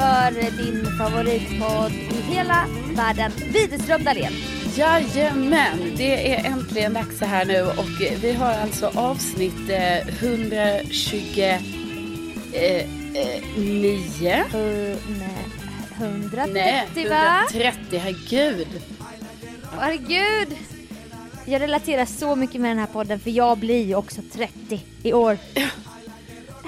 för din favoritpodd i hela världen, Widerström Dahlén. Jajamän, det är äntligen dags så här nu och vi har alltså avsnitt eh, 129. Eh, eh, nio. Uh, nej, 130 Nej, va? 130, herregud. Herregud! Jag relaterar så mycket med den här podden för jag blir ju också 30 i år.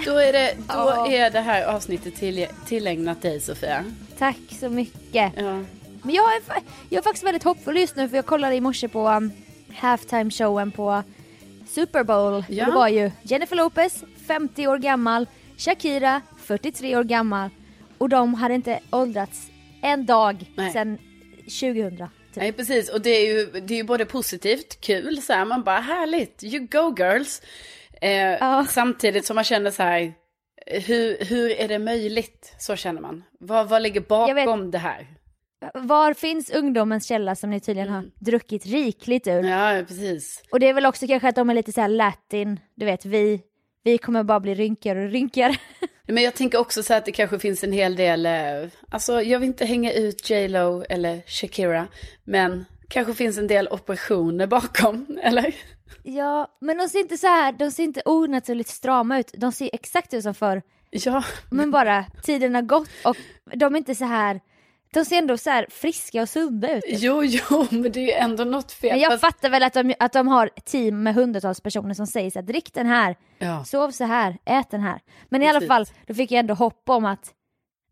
Då är det, då Ja. är det här avsnittet till, tillägnat dig Sofia. Tack så mycket. Ja. Men jag är, jag är faktiskt väldigt hoppfull just nu för jag kollade i morse på um, halftime showen på Super Bowl. Ja. Det var ju Jennifer Lopez, 50 år gammal, Shakira, 43 år gammal. Och de hade inte åldrats en dag Nej. sedan 2000. Typ. Nej precis och det är ju, det är ju både positivt, kul så här, man bara härligt, you go girls. Eh, Ja. Samtidigt som man känner så här, hur, hur är det möjligt? Så känner man. Vad, vad ligger bakom det här? Var finns ungdomens källa som ni tydligen har druckit rikligt ur? Ja precis. Och det är väl också kanske att de är lite så här latin, du vet vi, vi kommer bara bli rynkigare och rynkigare. Men jag tänker också så här att det kanske finns en hel del, eh, alltså jag vill inte hänga ut J Lo eller Shakira, men kanske finns en del operationer bakom, eller? Ja, men de ser inte så här, de ser inte onaturligt strama ut. De ser exakt ut som förr. Ja, Men bara tiden har gått och de är inte så här, de ser ändå så här friska och sunda ut. jo, jo, men det är ju ändå något fel. Men jag fattar väl att de, att de har team med hundratals personer som säger så här, drick den här, Ja. sov så här, ät den här. Men i alla Precis. fall, då fick jag ändå hopp om att,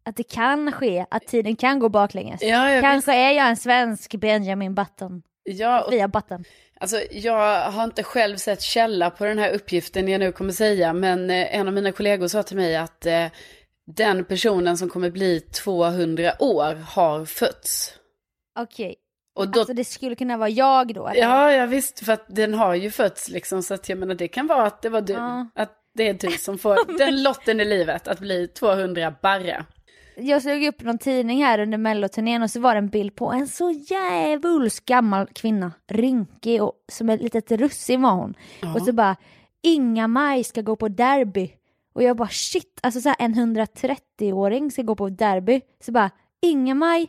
att det kan ske, att tiden kan gå baklänges. Ja, Kanske är jag en svensk Benjamin Button, ja och via Button. Alltså, jag har inte själv sett källa på den här uppgiften jag nu kommer säga, men eh, en av mina kollegor sa till mig att eh, den personen som kommer bli 200 år har fötts. Okej, Och då, alltså det skulle kunna vara jag då? eller? ja, jag visst, för att den har ju fötts liksom, så att jag menar det kan vara att det var du, Ja. att det är du som får den lotten i livet, att bli 200 barre. Jag slog upp någon tidning här under melloturnén och så var det en bild på en så djävulskt gammal kvinna, rynkig och som ett litet russin var hon. Och så bara, Inga-Maj ska gå på derby. Och jag bara shit, alltså så här en 130-åring ska gå på derby. Så bara, Inga-Maj,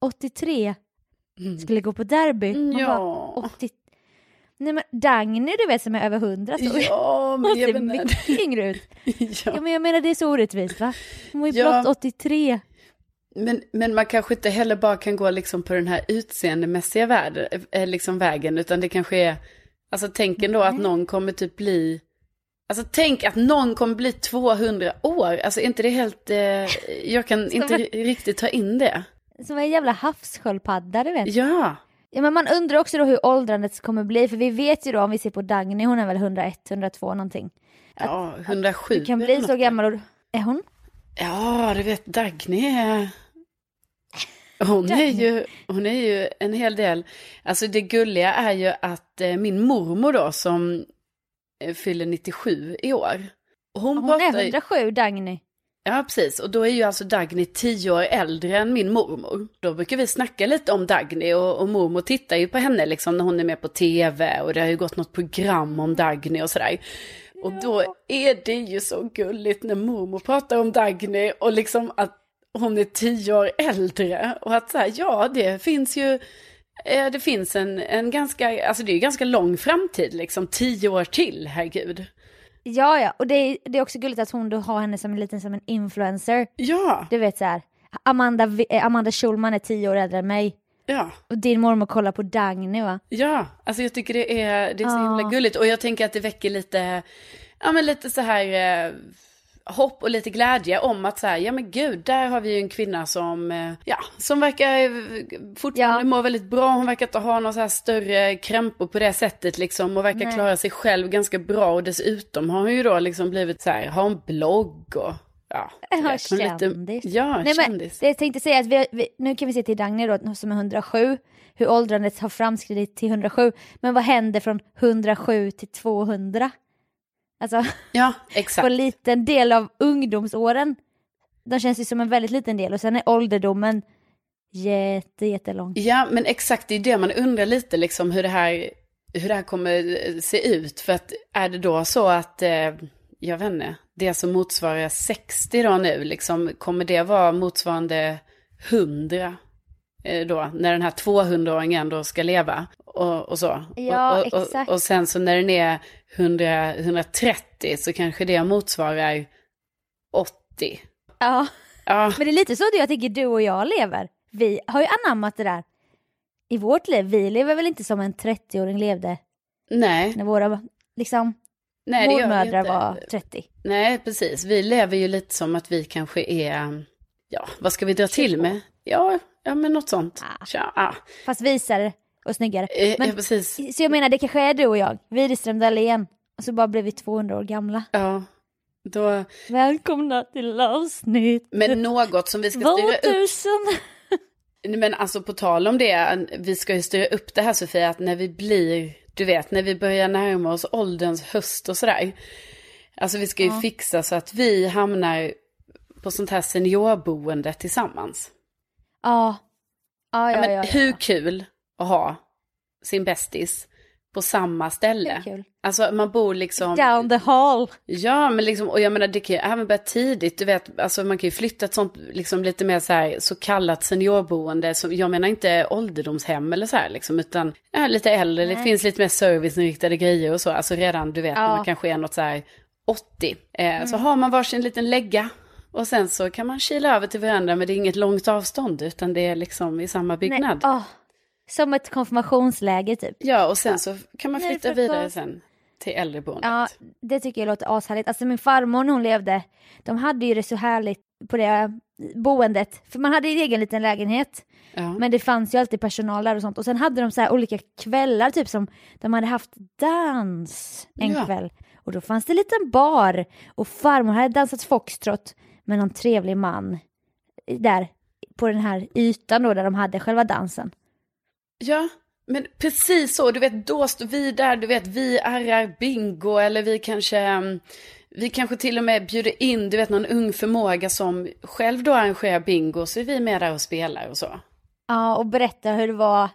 83, skulle gå på derby. Man Ja. bara, 80... Nej men Dagny du vet som är över 100 så Ja, men hon ser mycket yngre ut. Ja ja. men jag menar det är så orättvist va? Hon var ju Ja. blott 83. Men, men man kanske inte heller bara kan gå liksom på den här utseendemässiga värld, eh, liksom vägen, utan det kanske är, alltså tänk ändå att någon kommer typ bli, alltså tänk att någon kommer bli 200 år, alltså inte det helt, eh, jag kan inte en- riktigt ta in det. Som en jävla havssköldpadda du vet. Ja, Ja men man undrar också då hur åldrandet kommer bli för vi vet ju då om vi ser på Dagny, hon är väl 101, 102 någonting. ja 107. Du kan bli så gammal och... Är hon? Ja, du vet Dagny är... Hon är, ju, hon är ju en hel del. Alltså det gulliga är ju att eh, min mormor då som eh, fyller 97 i år. Hon, Hon pratar, är 107 Dagny. Ja, precis. Och då är ju alltså Dagny tio år äldre än min mormor. Då brukar vi snacka lite om Dagny och, och mormor tittar ju på henne liksom när hon är med på tv och det har ju gått något program om Dagny och sådär. Och då är det ju så gulligt när mormor pratar om Dagny och liksom att hon är tio år äldre och att så här, ja det finns ju, eh, det finns en, en ganska, alltså det är ju ganska lång framtid liksom, tio år till, herregud. Ja ja, och det är, det är också gulligt att hon då har henne som en liten som en influencer. Ja, Du vet så här. Amanda, eh, Amanda Schulman är 10 år äldre än mig. ja. Och din mormor kollar på Dagny va? Ja, alltså jag tycker det är, det är så Ja. himla gulligt. Och jag tänker att det väcker lite, ja men lite så här eh, hopp och lite glädje om att så här, ja men gud, där har vi ju en kvinna som, eh, ja, som verkar eh, fortfarande Ja. må väldigt bra. Hon verkar inte ha några så här större krämpor på det sättet liksom och verkar Nej. klara sig själv ganska bra. Och dessutom har hon ju då liksom blivit så här, har en blogg och ja. Ja, kändis. ja, Nej, men, kändis. det jag tänkte säga att vi, vi, nu kan vi se till Dagny då som är 107, hur åldrandet har framskridit till 107. Men vad händer från 107 till 200? Alltså Ja, på exakt. en liten del av ungdomsåren. De känns ju som en väldigt liten del och sen är ålderdomen jätte, jättelång. Ja, men exakt det är det man undrar lite liksom hur det här, hur det här kommer eh, se ut. För att är det då så att, eh, jag vet inte, det som motsvarar 60 då nu, liksom, kommer det vara motsvarande 100? Eh, Då, när den här 200-åringen då ska leva och, och så. Ja, och, och, exakt. Och, och sen så när den är 100, 130 så kanske det motsvarar 80. Ja, Ja, men det är lite så jag tycker du och jag lever. Vi har ju anammat det där i vårt liv. Vi lever väl inte som en 30-åring levde nej. när våra liksom, nej mormödrar var 30. Nej, precis. Vi lever ju lite som att vi kanske är, ja, vad ska vi dra till med? Ja, ja men något sånt. Ah. Tja, ah. Fast visare och snyggare. Eh, Men- ja, precis. Så jag menar, det kanske är du och jag, Widerström Dahlén. Och så bara blev vi 200 år gamla. Ja, då, Välkomna till avsnitt men något som vi ska styra upp. 2000. Men alltså på tal om det, vi ska ju styra upp det här Sofia, att när vi blir, du vet, när vi börjar närma oss ålderns höst och sådär. Alltså vi ska ju Ja. fixa så att vi hamnar på sånt här seniorboende tillsammans. Ja. Ja, Ja, men hur kul att ha sin bästis på samma ställe. Det kul. Alltså man bor liksom... Down the hall. Ja, men liksom, och jag menar det kan ju även börja tidigt, du vet, alltså man kan ju flytta ett sånt, liksom lite mer så här, så kallat seniorboende, som, jag menar inte ålderdomshem eller så här liksom, utan ja, lite äldre, det Nej. finns lite mer serviceinriktade grejer och så, alltså redan, du vet, när Ja. man kanske är något så här 80, eh, Mm. så har man varsin liten lägga, och sen så kan man kila över till varandra, men det är inget långt avstånd, utan det är liksom i samma byggnad. Nej, åh. Som ett konfirmationsläger typ. Ja, och sen så kan man flytta vidare sen till äldreboendet. Ja, det tycker jag låter ashärligt. Alltså min farmor när hon levde, de hade ju det så härligt på det boendet. För man hade en egen liten lägenhet. Ja. Men det fanns ju alltid personal där och sånt. Och sen hade de så olika kvällar, typ som de hade haft dans en Ja. kväll. Och då fanns det en liten bar. Och farmor hade dansat foxtrot med någon trevlig man. Där, på den här ytan då där de hade själva dansen. Ja, men precis så. Du vet, då står vi där, du vet, vi arrar bingo eller vi kanske, mm, vi kanske till och med bjuder in, du vet, någon ung förmåga som själv då arrangerar bingo, så är vi med där och spelar och så. Ja, och berätta hur det var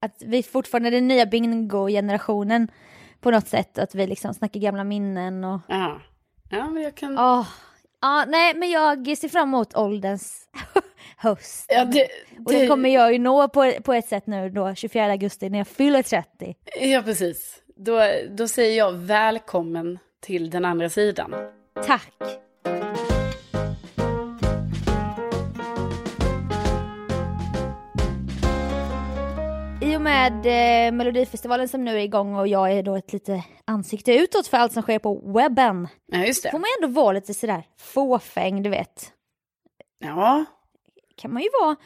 att vi fortfarande är den nya bingo-generationen på något sätt. Att vi liksom snackar gamla minnen och... Ja, ja men jag kan... Åh, ja, nej, men jag ser fram emot ålderns höst. Ja, det, Och det kommer jag ju nå på, på ett sätt nu då, 24 augusti, när jag fyller 30. ja, precis. Då, då säger jag välkommen till den andra sidan. Tack! Med eh, Melodifestivalen som nu är igång och jag är då ett lite ansikte utåt för allt som sker på webben. Ja, just Får det. man ändå vara lite sådär fåfäng, du vet. Ja, Kan man ju vara.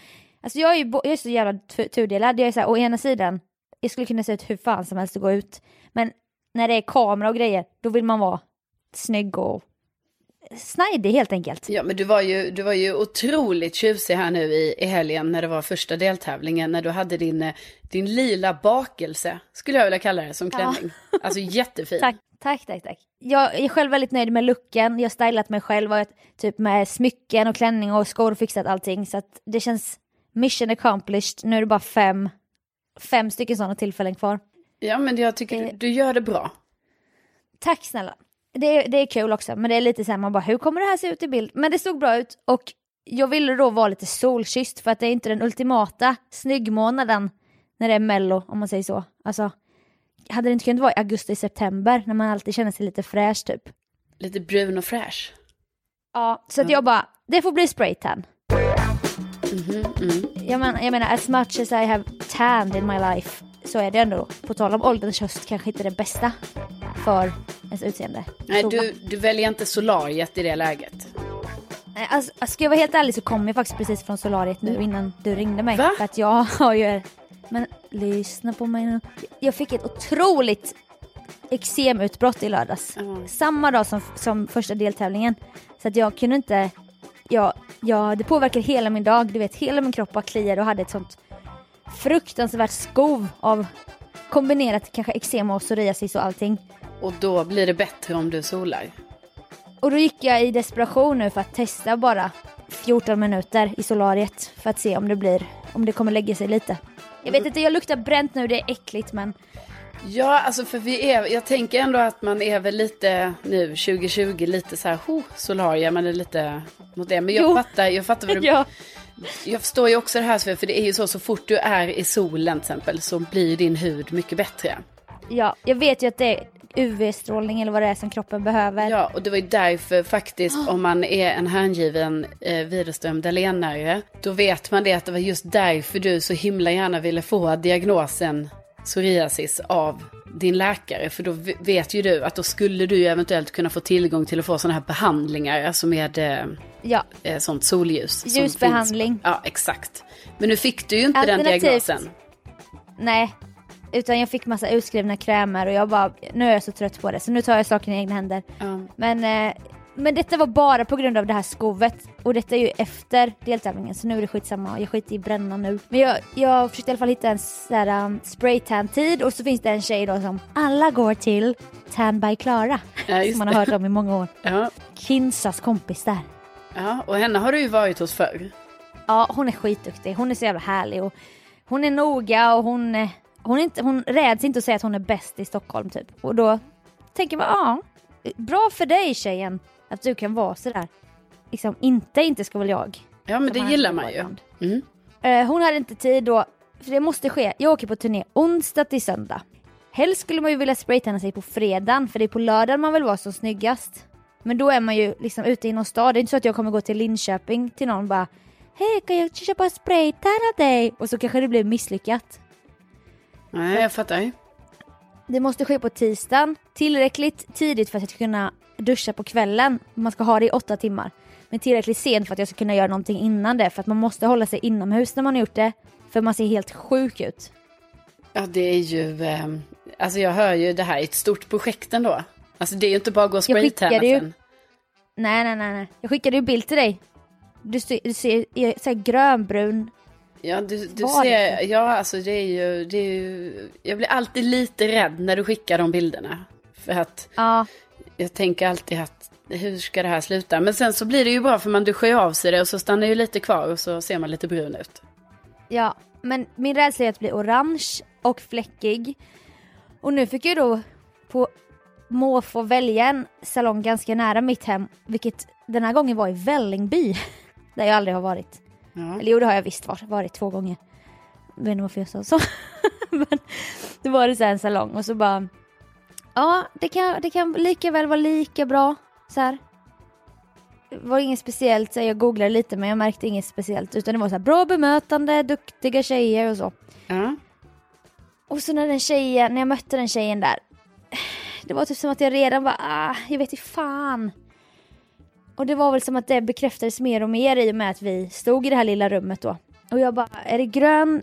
Alltså jag är ju jag är så jävla tu- tudelad. Jag är såhär, å ena sidan, jag skulle kunna se ut hur fan som helst och gå ut. Men när det är kamera och grejer, då vill man vara snygg och snajdig helt enkelt. Ja, men du var ju, du var ju otroligt tjusig här nu i, i helgen när det var första deltävlingen. När du hade din, eh, din lila bakelse, skulle jag vilja kalla det, som Ja. klänning. Alltså jättefin. Tack, tack, tack, tack. Jag är själv väldigt nöjd med looken. Jag har stylat mig själv och typ med smycken och klänning och skor och fixat allting. Så att det känns mission accomplished. Nu är det bara fem, fem stycken sådana tillfällen kvar. Ja, men jag tycker Det- du, du gör det bra. Tack snälla. Det är, det är kul också, men det är lite så här, man bara hur kommer det här se ut i bild? Men det såg bra ut och jag ville då vara lite solkysst för att det är inte den ultimata snyggmånaden när det är mello, om man säger så. Alltså, hade det inte kunnat vara i augusti-september när man alltid känner sig lite fräsch typ? Lite brun och fräsch. Ja, så att jag bara, det får bli spraytan. Mhm, mm. Jag, men, jag menar, as much as I have tanned in my life så är det ändå, på tal om ålderns höst, kanske inte det bästa för ens utseende. Nej, Så- du, du väljer inte solariet i det läget. Nej, Alltså, ska jag vara helt ärlig så kom jag faktiskt precis från solariet nu innan du ringde mig. Va? För att jag har ju... Men lyssna på mig nu. Jag fick ett otroligt eksemutbrott i lördags. Ja. Samma dag som, som första deltävlingen. Så att jag kunde inte... Jag, jag, det påverkar hela min dag. Du vet, hela min kropp bara kliade och hade ett sånt fruktansvärt skov av kombinerat kanske eksem och psoriasis och allting. Och då blir det bättre om du solar. Och då gick jag i desperation nu för att testa bara 14 minuter i solariet för att se om det blir, om det kommer lägga sig lite. Jag vet inte, jag luktar bränt nu, det är äckligt men Ja, alltså för vi är, jag tänker ändå att man är väl lite nu 2020 lite så här, oh, Solaria, man är lite mot det. Men jag Jo. fattar, jag fattar vad du, Ja. jag förstår ju också det här, för det är ju så, så fort du är i solen till exempel så blir din hud mycket bättre. ja, jag vet ju att det UV-strålning eller vad det är som kroppen behöver. Ja, och det var ju därför faktiskt om man är en hängiven eh, Widerström Dahlénare, då vet man det att det var just därför du så himla gärna ville få diagnosen psoriasis av din läkare. För då vet ju du att då skulle du eventuellt kunna få tillgång till att få sådana här behandlingar, alltså med eh, Ja, eh, sånt solljus. Ljusbehandling. Ja, exakt. Men nu fick du ju inte den diagnosen. nej. Utan jag fick massa utskrivna krämer och jag bara, nu är jag så trött på det så nu tar jag saken i egna händer. Ja. Men, eh, men detta var bara på grund av det här skovet och detta är ju efter deltävlingen så nu är det skitsamma, jag skiter i bränna nu. Men jag, jag försökte i alla fall hitta en så här, um, spraytan-tid och så finns det en tjej då som alla går till Tan by Klara. Ja, som man har hört om i många år. Ja, Kinsas kompis där. ja, och henne har du ju varit hos förr. Ja, hon är skitduktig. Hon är så jävla härlig och hon är noga och hon, eh, hon, är inte, hon räds inte att säga att hon är bäst i Stockholm typ. Och då tänker man, ja, bra för dig tjejen att du kan vara sådär. Liksom, inte, inte ska väl jag. Ja, men det gillar man ju. Mm. Eh, hon hade inte tid då, för det måste ske. Jag åker på turné onsdag till söndag. Helst skulle man ju vilja spraytanna sig på fredagen, för det är på lördagen man vill vara som snyggast. Men då är man ju liksom ute i någon stad. Det är inte så att jag kommer gå till Linköping till någon och bara Hej, kan jag köpa spraytanna dig? Och så kanske det blir misslyckat. Nej, jag fattar. Det måste ske på tisdagen, tillräckligt tidigt för att jag ska kunna duscha på kvällen. Man ska ha det i åtta timmar. Men tillräckligt sent för att jag ska kunna göra någonting innan det. För att man måste hålla sig inomhus när man har gjort det. För man ser helt sjuk ut. Ja, det är ju... Eh, alltså jag hör ju det här är ett stort projekt ändå. Alltså det är ju inte bara att gå och spraytanna ju- sen. Nej, nej, nej, nej. Jag skickade ju bild till dig. Du ser, du ser är så grönbrun. Ja, du, du ser... Ja, alltså det är, ju, det är ju... Jag blir alltid lite rädd när du skickar de bilderna. För att Ja, jag tänker alltid att hur ska det här sluta? Men sen så blir det ju bra för man duschar ju av sig det och så stannar ju lite kvar och så ser man lite brun ut. ja. Men min rädsla är att bli orange och fläckig. Och nu fick jag då på måfå välja en salong ganska nära mitt hem. Vilket den här gången var i Vällingby. Där jag aldrig har varit. Ja. Eller jo, det har jag visst varit, varit två gånger. Jag vet inte varför jag sa så. Men det var det så en salong och så bara... Ja, det kan, det kan lika väl vara lika bra. Så här. Det var inget speciellt, så jag googlade lite men jag märkte inget speciellt. Utan det var så här bra bemötande, duktiga tjejer och så. Ja. Och så när den tjejen, när jag mötte den tjejen där. Det var typ som att jag redan var, ah, jag vet inte fan. Och det var väl som att det bekräftades mer och mer i och med att vi stod i det här lilla rummet då. Och jag bara, är det grön,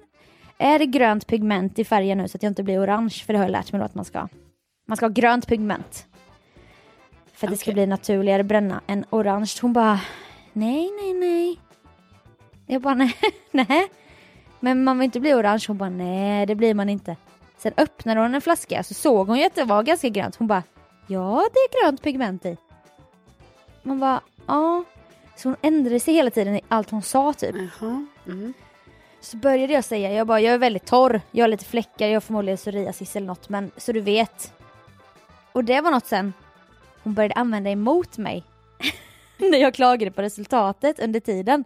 är det grönt pigment i färgen nu så att jag inte blir orange? För det har jag lärt mig då att man ska. Man ska ha grönt pigment. För att det ska bli naturligare bränna än orange. Hon bara, nej, nej, nej. Jag bara, nej, nej. Men man vill inte bli orange. Hon bara, nej det blir man inte. Sen öppnade hon en flaska så såg hon ju att det var ganska grönt. Hon bara, ja det är grönt pigment i. Man bara, ja. Så hon ändrade sig hela tiden i allt hon sa typ. Jaha. Mm. Så började jag säga, jag bara, jag är väldigt torr. Jag har lite fläckar, jag har förmodligen psoriasis eller något. Men så du vet. Och det var något sen hon började använda emot mig. När jag klagade på resultatet under tiden.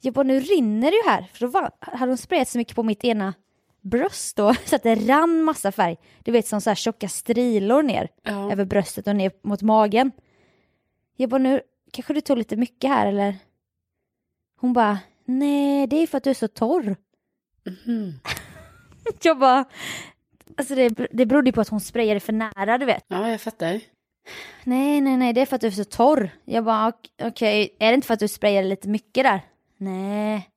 Jag bara, nu rinner det ju här. För då var, hade hon sprayat så mycket på mitt ena bröst då. Så att det rann massa färg. Du vet som så här tjocka strilor ner. Ja. Över bröstet och ner mot magen. Jag bara, nu kanske du tog lite mycket här eller? Hon bara, nej det är för att du är så torr. Mhm. Jag bara, alltså det, det berodde ju på att hon sprayade för nära du vet. ja, jag fattar. Nej, nej, nej, det är för att du är så torr. Jag bara, ok- okej, är det inte för att du sprayade lite mycket där? Nej.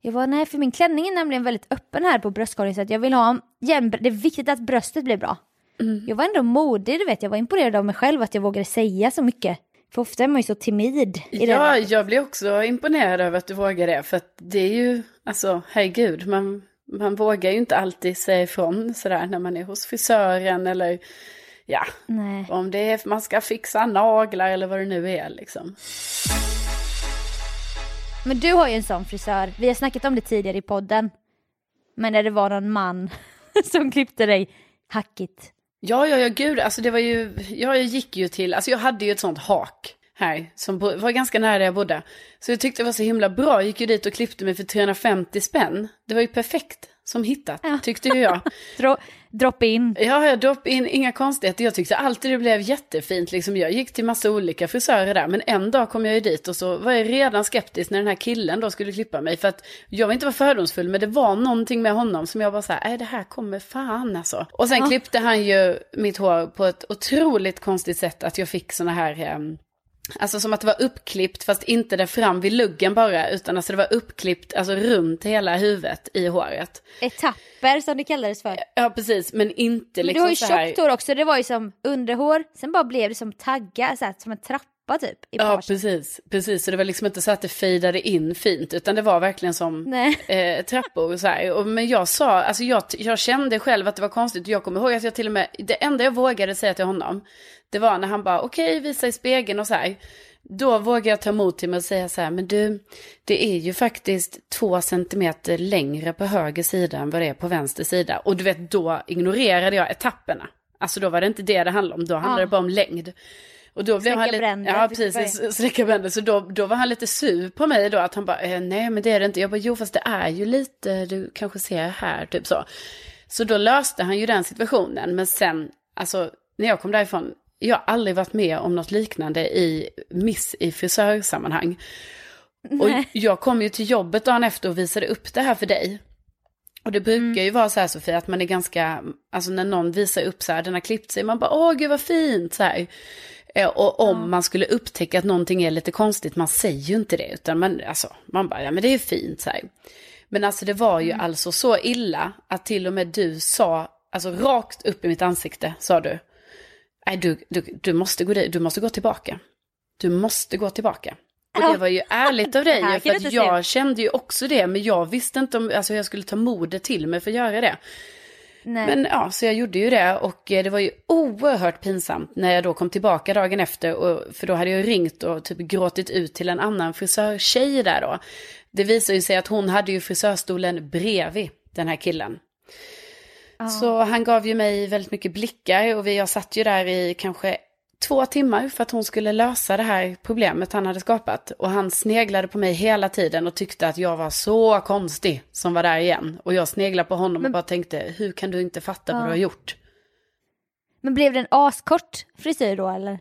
Jag bara, nej, för min klänning är nämligen väldigt öppen här på bröstkorgen så att jag vill ha jämn, det är viktigt att bröstet blir bra. Mm. Jag var ändå modig, du vet, jag var imponerad av mig själv att jag vågade säga så mycket. För ofta är man ju så timid i Ja, det. jag blir också imponerad över att du vågar det. För att det är ju, alltså herregud, man, man vågar ju inte alltid säga ifrån sådär när man är hos frisören eller ja, Nej. om det är man ska fixa naglar eller vad det nu är liksom. Men du har ju en sån frisör, vi har snackat om det tidigare i podden. Men när det var någon man som klippte dig hackigt. Ja, ja, ja, gud, alltså det var ju, jag gick ju till, alltså jag hade ju ett sånt hak här, som var ganska nära där jag bodde. Så jag tyckte det var så himla bra, jag gick ju dit och klippte mig för 350 spänn. Det var ju perfekt som hittat, ja. tyckte ju jag. Dro drop in. Ja, ja, drop in, inga konstigheter. Jag tyckte alltid det blev jättefint. Liksom. Jag gick till massa olika frisörer där, men en dag kom jag ju dit och så var jag redan skeptisk när den här killen då skulle klippa mig. För att jag vill inte vara fördomsfull, men det var någonting med honom som jag bara så här, nej det här kommer fan alltså. Och sen ja. klippte han ju mitt hår på ett otroligt konstigt sätt att jag fick såna här um, Alltså som att det var uppklippt fast inte där fram vid luggen bara utan alltså det var uppklippt alltså runt hela huvudet i håret. Etapper som det kallades för. Ja precis men inte men liksom Du har ju tjockt hår också, det var ju som underhår, sen bara blev det som taggar, så här, som en trappa typ. I ja precis, precis så det var liksom inte så att det fejdade in fint utan det var verkligen som eh, trappor så här. Och, men jag sa, alltså jag, jag kände själv att det var konstigt jag kommer ihåg att jag till och med, det enda jag vågade säga till honom det var när han bara, okej, okay, visa i spegeln och så här. Då vågar jag ta emot till mig och säga så här, men du, det är ju faktiskt två centimeter längre på höger sida än vad det är på vänster sida. Och du vet, då ignorerade jag etapperna. Alltså då var det inte det det handlade om, då handlade ja. det bara om längd. Och då blev han lite, bränder, ja precis, släcka bränder. Så då, då var han lite sur på mig då, att han bara, eh, nej men det är det inte. Jag bara, jo fast det är ju lite, du kanske ser här, typ så. Så då löste han ju den situationen, men sen, alltså när jag kom därifrån, jag har aldrig varit med om något liknande i miss i frisörsammanhang. Nej. Och jag kom ju till jobbet dagen efter och visade upp det här för dig. Och det brukar mm. ju vara så här Sofia, att man är ganska, alltså när någon visar upp så här, den har klippt sig, man bara åh gud vad fint så här. Eh, och om ja. man skulle upptäcka att någonting är lite konstigt, man säger ju inte det, utan man, alltså, man bara, ja men det är fint så här. Men alltså det var ju mm. alltså så illa att till och med du sa, alltså rakt upp i mitt ansikte sa du, nej du, du, du, måste gå, du måste gå tillbaka. Du måste gå tillbaka. Och det var ju ärligt av dig, för att jag kände ju också det, men jag visste inte om alltså, jag skulle ta modet till mig för att göra det. Nej. Men ja, så jag gjorde ju det och eh, det var ju oerhört pinsamt när jag då kom tillbaka dagen efter. Och, för då hade jag ringt och typ gråtit ut till en annan frisörtjej där då. Det visade ju sig att hon hade ju frisörstolen bredvid den här killen. Så han gav ju mig väldigt mycket blickar och vi, jag satt ju där i kanske två timmar för att hon skulle lösa det här problemet han hade skapat. Och han sneglade på mig hela tiden och tyckte att jag var så konstig som var där igen. Och jag sneglade på honom Men... och bara tänkte, hur kan du inte fatta ja. vad du har gjort? Men blev det en askort frisyr då eller?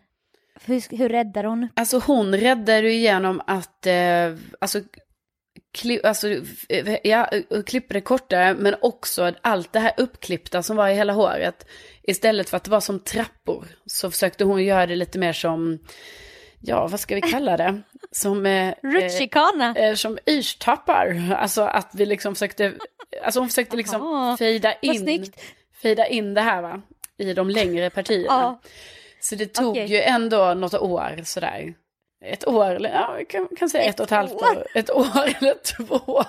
Hur, hur räddade hon? Alltså hon räddade ju genom att, eh, alltså klipp, alltså, ja, klippa det kortare, men också allt det här uppklippta som var i hela håret. Istället för att det var som trappor så försökte hon göra det lite mer som, ja vad ska vi kalla det? Som... Eh? Eh, som yrstappar. Alltså att vi liksom försökte, alltså hon försökte liksom Aha, fejda in, fejda in det här va, i de längre partierna. Ja. Så det tog okay. ju ändå något år sådär ett år, eller ja, vi kan, kan säga ett, ett och ett halvt år. Ett år eller två.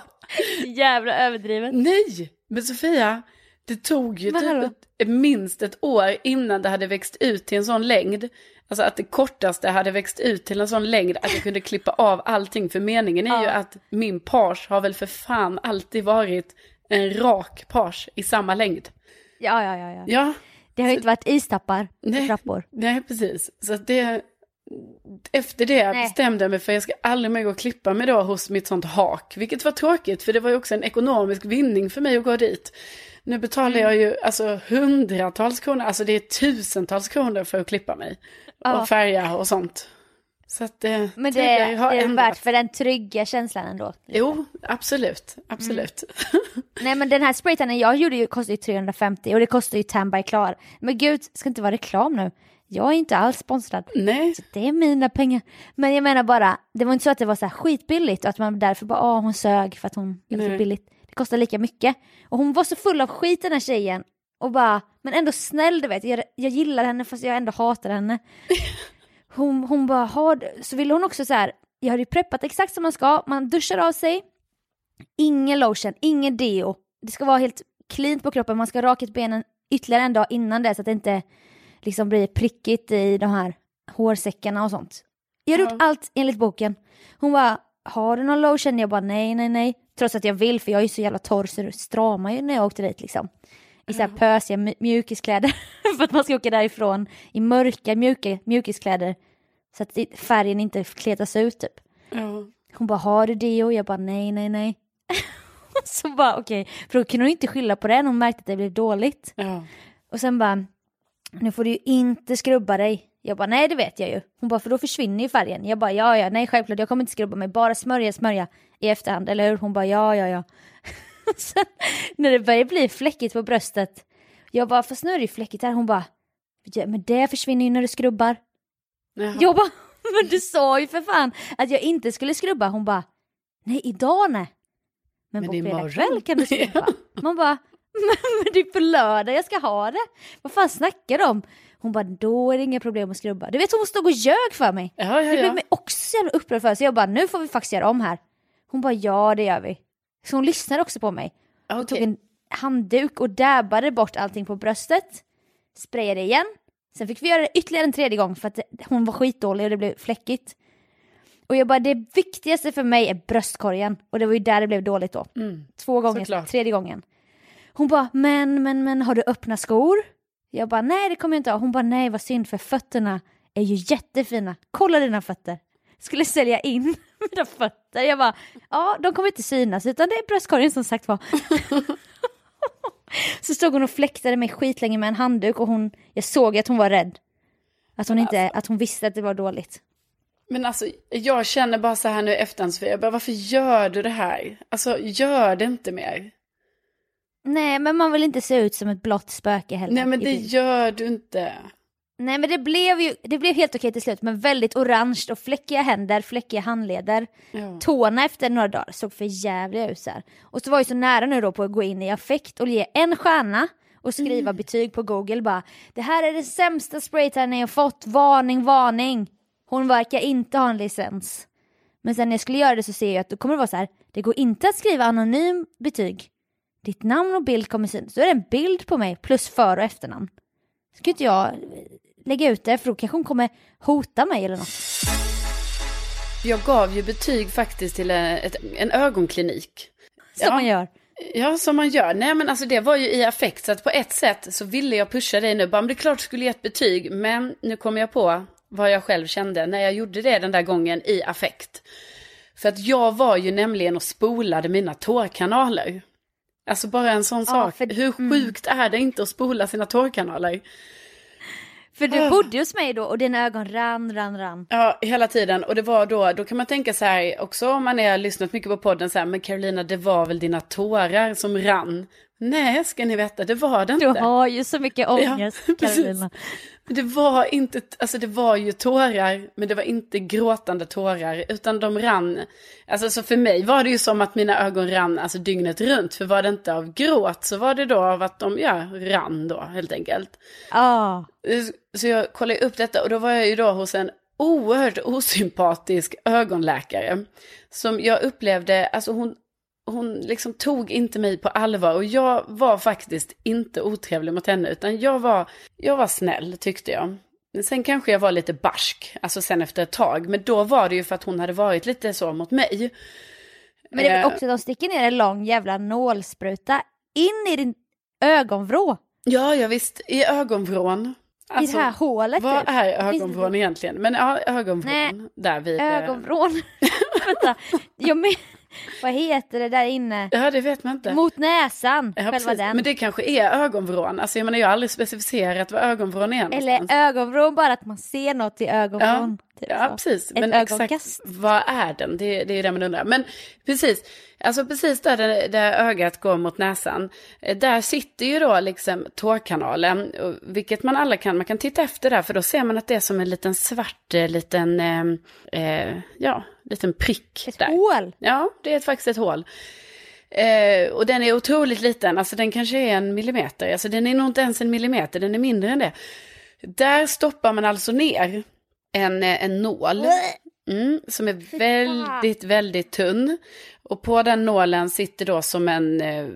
Jävla överdrivet. Nej, men Sofia, det tog ju typ ett, minst ett år innan det hade växt ut till en sån längd. Alltså att det kortaste hade växt ut till en sån längd att jag kunde klippa av allting. För meningen är ja. ju att min page har väl för fan alltid varit en rak page i samma längd. Ja, ja, ja. ja. ja. Det har ju inte varit istappar nej, trappor. Nej, precis. Så det, efter det Nej. bestämde jag mig för att jag ska aldrig mer gå och klippa mig då hos mitt sånt hak. Vilket var tråkigt för det var ju också en ekonomisk vinning för mig att gå dit. Nu betalar jag ju alltså hundratals kronor, alltså det är tusentals kronor för att klippa mig. Ja. Och färga och sånt. Så att det, Men det, det, det är värt för den trygga känslan ändå. Jo, absolut, absolut. Mm. Nej men den här spraytannen jag gjorde ju kostade ju 350 och det kostar ju Tan by Klar. Men gud, ska inte vara reklam nu. Jag är inte alls sponsrad. Nej. Så det är mina pengar. Men jag menar bara, det var inte så att det var så här skitbilligt och att man därför bara, åh hon sög för att hon, det var så billigt. Det kostar lika mycket. Och hon var så full av skit den här tjejen. Och bara, men ändå snäll du vet, jag, jag gillar henne fast jag ändå hatar henne. Hon, hon bara, har så ville hon också så här, jag hade ju preppat exakt som man ska, man duschar av sig, ingen lotion, ingen deo. Det ska vara helt cleant på kroppen, man ska ha rakat benen ytterligare en dag innan det så att det inte liksom blir prickigt i de här hårsäckarna och sånt. Jag har ja. gjort allt enligt boken. Hon bara, har du någon lotion? Jag bara, nej, nej, nej. Trots att jag vill, för jag är så jävla torr så det stramar ju när jag åkte dit liksom. i så här pösiga mj- mjukiskläder för att man ska åka därifrån i mörka mjuka mjukiskläder så att färgen inte kletas ut typ. Ja. Hon bara, har du deo? Jag bara, nej, nej, nej. så bara, okej, för då kunde hon inte skylla på det när hon märkte att det blev dåligt. Ja. Och sen bara, nu får du ju inte skrubba dig. Jag bara, nej det vet jag ju. Hon bara, för då försvinner ju färgen. Jag bara, ja ja, nej självklart, jag kommer inte skrubba mig, bara smörja, smörja i efterhand, eller hur? Hon bara, ja ja ja. sen när det börjar bli fläckigt på bröstet, jag bara, fast nu är det ju fläckigt här. Hon bara, men det försvinner ju när du skrubbar. Jaha. Jag bara, men du sa ju för fan att jag inte skulle skrubba. Hon bara, nej idag nej. Men, Men på fredag imorgon." kväll kan du skrubba. Man bara, men, det är på lördag jag ska ha det. Vad fan snackar de om? Hon bara, då är det inga problem att skrubba. Du vet hon stod och ljög för mig. Ja, ja, Det blev ja. mig också så jävla upprörd för. Så jag bara, nu får vi faktiskt göra om här. Hon bara, ja det gör vi. Så hon lyssnade också på mig. Okej. Tog en handduk och dabbade bort allting på bröstet. Sprayade igen. Sen fick vi göra det ytterligare en tredje gång för att hon var skitdålig och det blev fläckigt. Och jag bara, det viktigaste för mig är bröstkorgen. Och det var ju där det blev dåligt då. Mm. Två gånger, Såklart. tredje gången. Hon bara, men, men, men har du öppna skor? Jag bara, nej det kommer jag inte ha. Hon bara, nej vad synd för fötterna är ju jättefina. Kolla dina fötter. Skulle sälja in mina fötter. Jag bara, ja de kommer inte synas utan det är bröstkorgen som sagt var. Så stod hon och fläktade mig skitlänge med en handduk och hon, jag såg att hon var rädd. Att hon, inte, att hon visste att det var dåligt. Men alltså, jag känner bara så här nu i efterhand, jag bara, varför gör du det här? Alltså, gör det inte mer. Nej men man vill inte se ut som ett blått spöke heller. Nej, men det gör du inte. Nej men det blev ju det blev helt okej till slut men väldigt orange och fläckiga händer, fläckiga handleder. Ja. Tårna efter några dagar såg för jävliga ut så här. Och så var jag så nära nu då på att gå in i affekt och ge en stjärna och skriva betyg på google bara Det här är den sämsta spraytan jag fått, varning, varning. Hon verkar inte ha en licens. Men sen när jag skulle göra det så ser jag att då kommer det vara så här, det går inte att skriva anonym betyg. Ditt namn och bild kommer synas. Då är det en bild på mig plus för och efternamn. Ska inte jag lägga ut det för då kanske hon kommer hota mig eller något. Jag gav ju betyg faktiskt till en, ett, en ögonklinik. Som Ja. man gör. Ja, som man gör. Nej, men alltså det var ju i affekt. Så att på ett sätt så ville jag pusha dig nu. Bara, men det är klart du skulle ge ett betyg. Men nu kom jag på vad jag själv kände när jag gjorde det den där gången i affekt. För att jag var ju nämligen och spolade mina tårkanaler. Alltså bara en sån sak. för- Hur sjukt är det inte att spola sina tårkanaler? För du bodde hos mig då och dina ögon rann, rann, rann. Ja, hela tiden. Och det var då, då kan man tänka så här också om man har lyssnat mycket på podden så här, men Carolina det var väl dina tårar som rann. Nej, ska ni veta, det var det inte. Du har ju så mycket ångest. Carolina. Det var inte, alltså det var ju tårar, men det var inte gråtande tårar, utan de rann. Alltså så för mig var det ju som att mina ögon rann alltså dygnet runt, för var det inte av gråt så var det då av att de, ja, rann då helt enkelt. Ja. Så jag kollade upp detta och då var jag ju då hos en oerhört osympatisk ögonläkare. Som jag upplevde, alltså hon, hon liksom tog inte mig på allvar och jag var faktiskt inte otrevlig mot henne utan jag var, jag var snäll tyckte jag. Sen kanske jag var lite barsk, alltså sen efter ett tag, men då var det ju för att hon hade varit lite så mot mig. Men det är Eh, också att de sticker ner en lång jävla nålspruta in i din ögonvrå. Ja, ja visst, i ögonvrån. I det här hålet. Vad typ. är ögonvrån egentligen? Men ja, ögonvrån. Nej, där vid... Ögonvrån. Vänta, jag men, vad heter det där inne? Ja, det vet man inte. Mot näsan, ja, själva precis. den. Men det kanske är ögonvrån. Alltså jag menar, jag har aldrig specificerat vad ögonvrån är Eller någonstans. ögonvrån, bara att man ser något i ögonvrån. Typ Ja, så. precis. Ett Men exakt vad är den? Det, det är det man undrar. Men precis, alltså precis där, där, där ögat går mot näsan, eh, där sitter ju då liksom tårkanalen, vilket man alla kan, man kan titta efter där, för då ser man att det är som en liten svart, eh, liten, eh, eh, ja, liten prick Ett där. hål. Ja, det är faktiskt ett hål. Eh, och den är otroligt liten, alltså den kanske är en millimeter, alltså den är nog inte ens en millimeter, den är mindre än det. Där stoppar man alltså ner en, eh, en nål mm, som är väldigt, väldigt tunn. Och på den nålen sitter då som en, eh,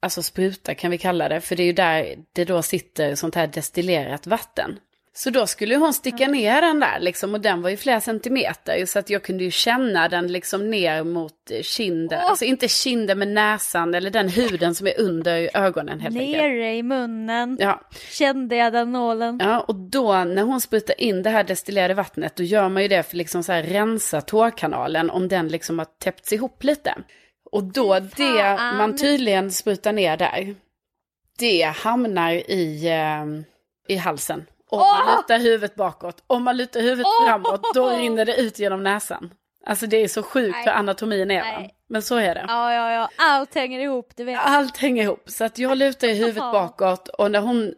alltså spruta kan vi kalla det, för det är ju där det då sitter sånt här destillerat vatten. Så då skulle hon sticka ner den där liksom och den var ju flera centimeter så att jag kunde ju känna den liksom ner mot kinden. Åh. Alltså inte kinden med näsan eller den huden som är under ögonen helt enkelt. Nere i munnen Ja, kände jag den nålen. ja, och då när hon sprutar in det här destillerade vattnet då gör man ju det för liksom så här rensa tårkanalen om den liksom har täppts ihop lite. Och då det fan. man tydligen sprutar ner där, det hamnar i, eh, i halsen. Om man lutar huvudet bakåt, om man lutar huvudet Åh! framåt, då rinner det ut genom näsan. Alltså det är så sjukt Nej. hur anatomin är? Nej. Men så är det. Ja, ja, ja. Allt hänger ihop, du vet. Allt hänger ihop. Så att jag lutar huvudet bakåt och när hon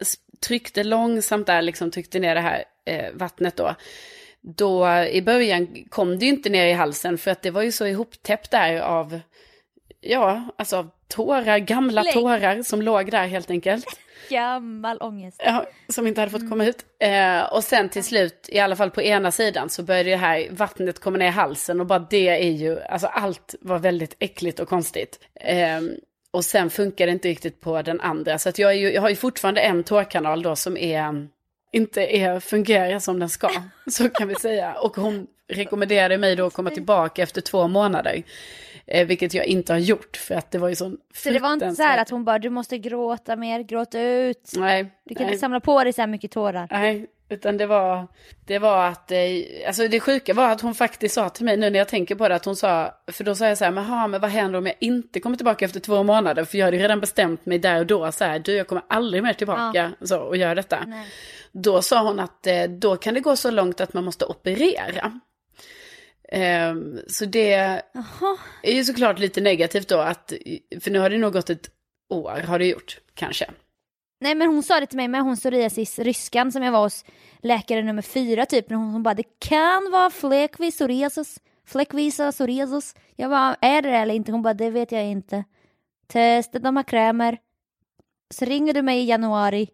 tryckte långsamt där, liksom tryckte ner det här eh, vattnet då. Då i början kom det ju inte ner i halsen för att det var ju så ihoptäppt där av, ja, alltså av tårar, gamla Lägg. tårar som låg där helt enkelt. Gammal ångest. Ja, som inte hade fått Mm. komma ut. Eh, och sen till slut, i alla fall på ena sidan, så började det här vattnet komma ner i halsen och bara det är ju, alltså allt var väldigt äckligt och konstigt. Eh, och sen funkar det inte riktigt på den andra, så att jag, ju, jag har ju fortfarande en tårkanal då som är, inte är, fungerar som den ska, så kan vi säga. Och hon rekommenderade mig då att komma tillbaka efter två månader. Eh, vilket jag inte har gjort, för att det var ju sån Så det var inte så här att hon bara, du måste gråta mer, gråta ut. Nej, Du kan nej. inte samla på dig så här mycket tårar. Nej, utan det var, det var att, eh, alltså det sjuka var att hon faktiskt sa till mig nu när jag tänker på det, att hon sa, för då sa jag så här, men, ha, men vad händer om jag inte kommer tillbaka efter två månader? För jag hade redan bestämt mig där och då, så här, du jag kommer aldrig mer tillbaka så, och göra detta. Nej. Då sa hon att eh, då kan det gå så långt att man måste operera. Ehm, så det Jaha. är ju såklart lite negativt då, att, för nu har det nog gått ett år, har det gjort, kanske. Nej men hon sa det till mig med hon psoriasis, ryskan som jag var hos läkare nummer fyra typ. När hon, hon bara det kan vara fläckvis psoriasis, fläckvisa psoriasis. Jag bara är det det eller inte? Hon bara det vet jag inte. Testa de här krämer. Så ringer du mig i januari.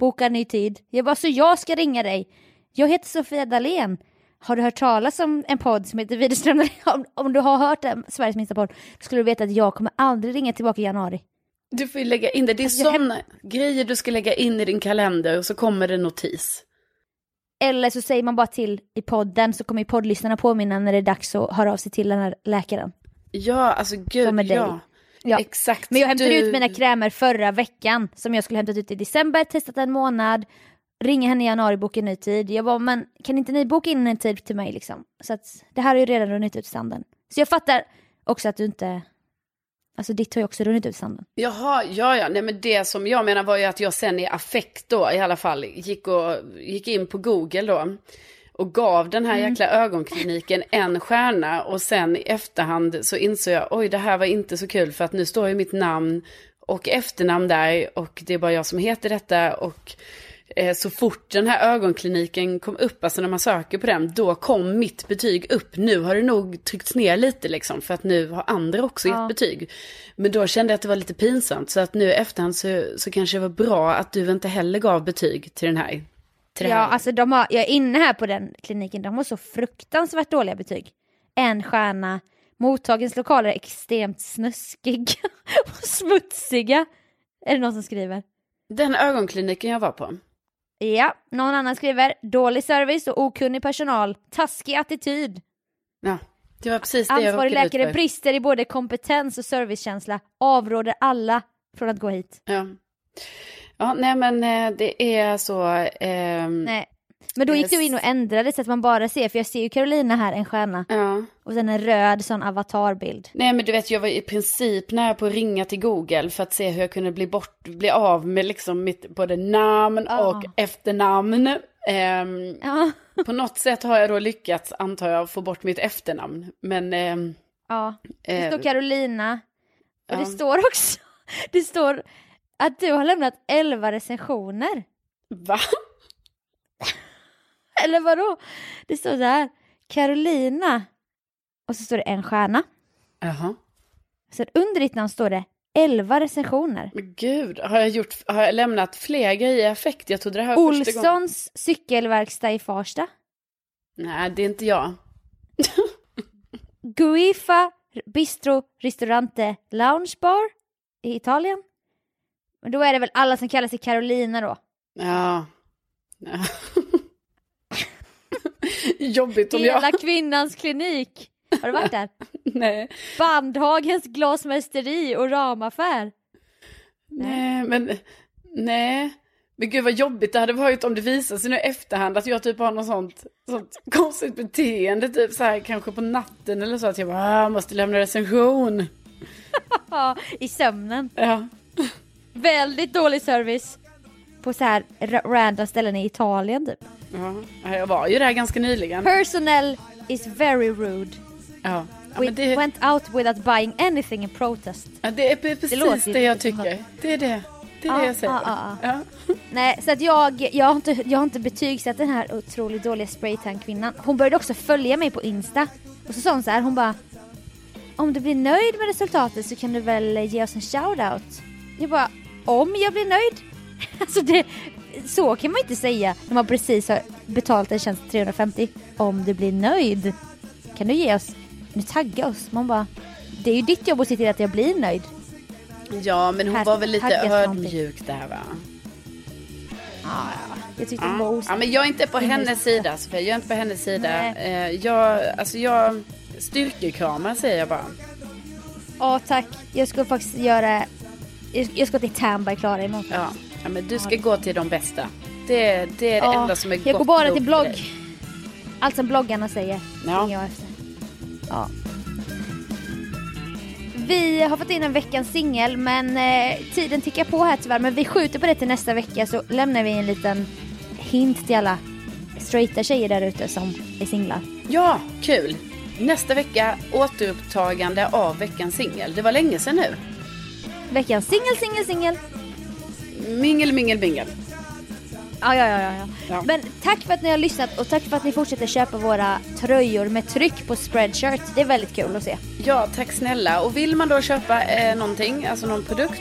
Boka ny tid. Jag bara så jag ska ringa dig. Jag heter Sofia Dalén. Har du hört talas om en podd som heter Widerström om, om du har hört den, Sveriges minsta podd, skulle du veta att jag kommer aldrig ringa tillbaka i januari. Du får ju lägga in det. Det är Alltså, sådana grejer du ska lägga in i din kalender och så kommer det notis. Eller så säger man bara till i podden så kommer ju poddlyssnarna påminna när det är dags att höra av sig till den här läkaren. Ja, alltså gud, Som dig. ja. Ja. Exakt. Men jag hämtade du... ut mina krämer förra veckan som jag skulle hämtat ut i december, testat en månad, ringa henne i januari, boka en ny tid. Jag bara, men kan inte ni boka in en tid till mig liksom? Så att det här har ju redan runnit ut i sanden. Så jag fattar också att du inte, alltså ditt har ju också runnit ut i sanden. Jaha, ja, ja. Nej, men det som jag menar var ju att jag sen i affekt då i alla fall gick, och, gick in på Google då. Och gav den här jäkla ögonkliniken en stjärna. Och sen i efterhand så insåg jag, oj det här var inte så kul för att nu står ju mitt namn och efternamn där. Och det är bara jag som heter detta. Och så fort den här ögonkliniken kom upp, alltså när man söker på den, då kom mitt betyg upp. Nu har det nog tryckts ner lite liksom, för att nu har andra också Ja. gett betyg. Men då kände jag att det var lite pinsamt, så att nu i efterhand så, så kanske det var bra att du inte heller gav betyg till den här. Till Ja, här. alltså de har, jag är inne här på den kliniken, de har så fruktansvärt dåliga betyg. En stjärna, mottagens lokaler är extremt snuskiga och smutsiga. Är det någon som skriver? Den ögonkliniken jag var på. Ja, någon annan skriver dålig service och okunnig personal, taskig attityd. Ja, det var precis det jag Ansvarig ut läkare brister i både kompetens och servicekänsla, avråder alla från att gå hit. Ja. ja, nej men eh, det är så... ehm, Nej. Men då gick du in och ändrade så att man bara ser, för jag ser ju Carolina här, en stjärna, Ja. och sen en röd sån avatarbild. Nej men du vet jag var i princip nära på att ringa till Google för att se hur jag kunde bli bort, bli av med liksom mitt både namn Ja. och efternamn. Ehm, Ja. på något sätt har jag då lyckats antar jag få bort mitt efternamn. Men ehm, Ja, det eh, står Carolina. Och det står också, det står att du har lämnat 11 recensioner. va? Eller vadå? Det står så här, Carolina. Och så står det en stjärna. Jaha. Sen under ditt namn står det 11 recensioner. Men gud, har jag, gjort, har jag lämnat fler grejer i affekt? Jag trodde det här var första gången. Olssons cykelverkstad i Farsta. Nej, det är inte jag. Guifa Bistro Ristorante Lounge Bar i Italien. Men då är det väl alla som kallar sig Carolina då. Ja, Jobbigt om Hela jag... kvinnans klinik. Har du varit där? Nej. Bandhagens glasmästeri och ramaffär. Nej, men nej. Men gud vad jobbigt det hade varit om det visade sig nu i efterhand att jag typ har något sånt, sånt konstigt beteende, typ så här kanske på natten eller så att jag bara, "Ah, jag måste lämna recension. I sömnen. Ja. Väldigt dålig service. På så här ra- random ställen i Italien typ. Ja, jag var ju där ganska nyligen. Personnel is very rude. Ja, ja We det, went out without buying anything in protest. ja, det är precis låter det, jag tycker. Det är det. Det är Ja, det jag säger. ja, Ja. Nej, så att jag, jag, har inte, jag har inte betygsatt den här otroligt dåliga spraytan-kvinnan. Hon började också följa mig på Insta. Och så sa hon så här, hon bara Om du blir nöjd med resultatet så kan du väl ge oss en shoutout? Jag bara, om jag blir nöjd? Alltså det, så kan man inte säga när man precis har betalat en tjänst 350. Om du blir nöjd kan du ge oss, nu tagga oss. Man bara, det är ju ditt jobb att se till att jag blir nöjd. ja, men hon Här- var väl lite ödmjuk där va? Ja, jag tyckte hon var osäker. ja, men jag är inte på hennes sida Sofia. Jag är inte på hennes sida. Eh, jag, alltså jag, styrkekramar säger jag bara. Ja tack, jag ska faktiskt göra Jag ska till i Klara imorgon. Ja, ja men du ska gå till de bästa. Det, det är det Ja, enda som är gott jag går bara till blogg. Allt som bloggarna säger Ja. jag efter. Ja. Vi har fått in en veckans singel men eh, tiden tickar på här tyvärr. Men vi skjuter på det till nästa vecka så lämnar vi en liten hint till alla straighta tjejer där ute som är singlar. Ja, kul. Nästa vecka återupptagande av veckans singel. Det var länge sedan nu. Veckans singel, singel, singel. Mingel, mingel, mingel. Ja, ja, ja, ja, ja. Men tack för att ni har lyssnat och tack för att ni fortsätter köpa våra tröjor med tryck på spreadshirt. Det är väldigt kul att se. Ja, tack snälla. Och vill man då köpa eh, någonting, alltså någon produkt,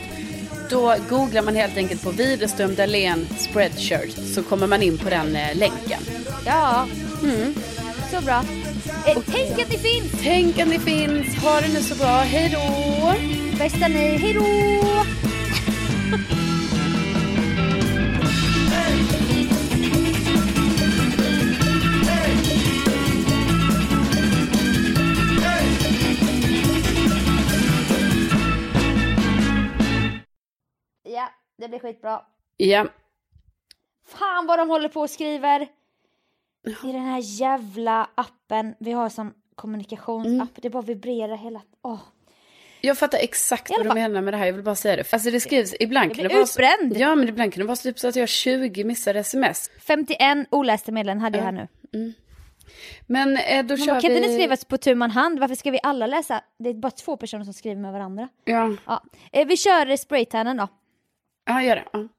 då googlar man helt enkelt på Widerström Dahlén Spreadshirt så kommer man in på den eh, länken. Ja, Mm. så bra. Eh, tänk att ni finns! Tänk att ni finns. Ha det nu så bra. Hej då! Bästa ni, hejdå! Ja, det blir skitbra. Ja, Fan vad de håller på och skriver! I den här jävla appen vi har som kommunikationsapp. Mm. Det bara vibrerar hela... Åh. jag fattar exakt vad du menar med det här. Jag vill bara säga det. Alltså det skrivs, ibland Jag kan det vara så, utbränd. Ja, men ibland kan det vara typ så att jag har 20 missade sms. 51 olästa meddelanden hade jag här nu. Men eh, då Men kör kan vi... inte det skrivas på tu man hand? Varför ska vi alla läsa? Det är bara två personer som skriver med varandra. Ja, Ja. Eh, vi kör spraytannen då ja gör det. Ja.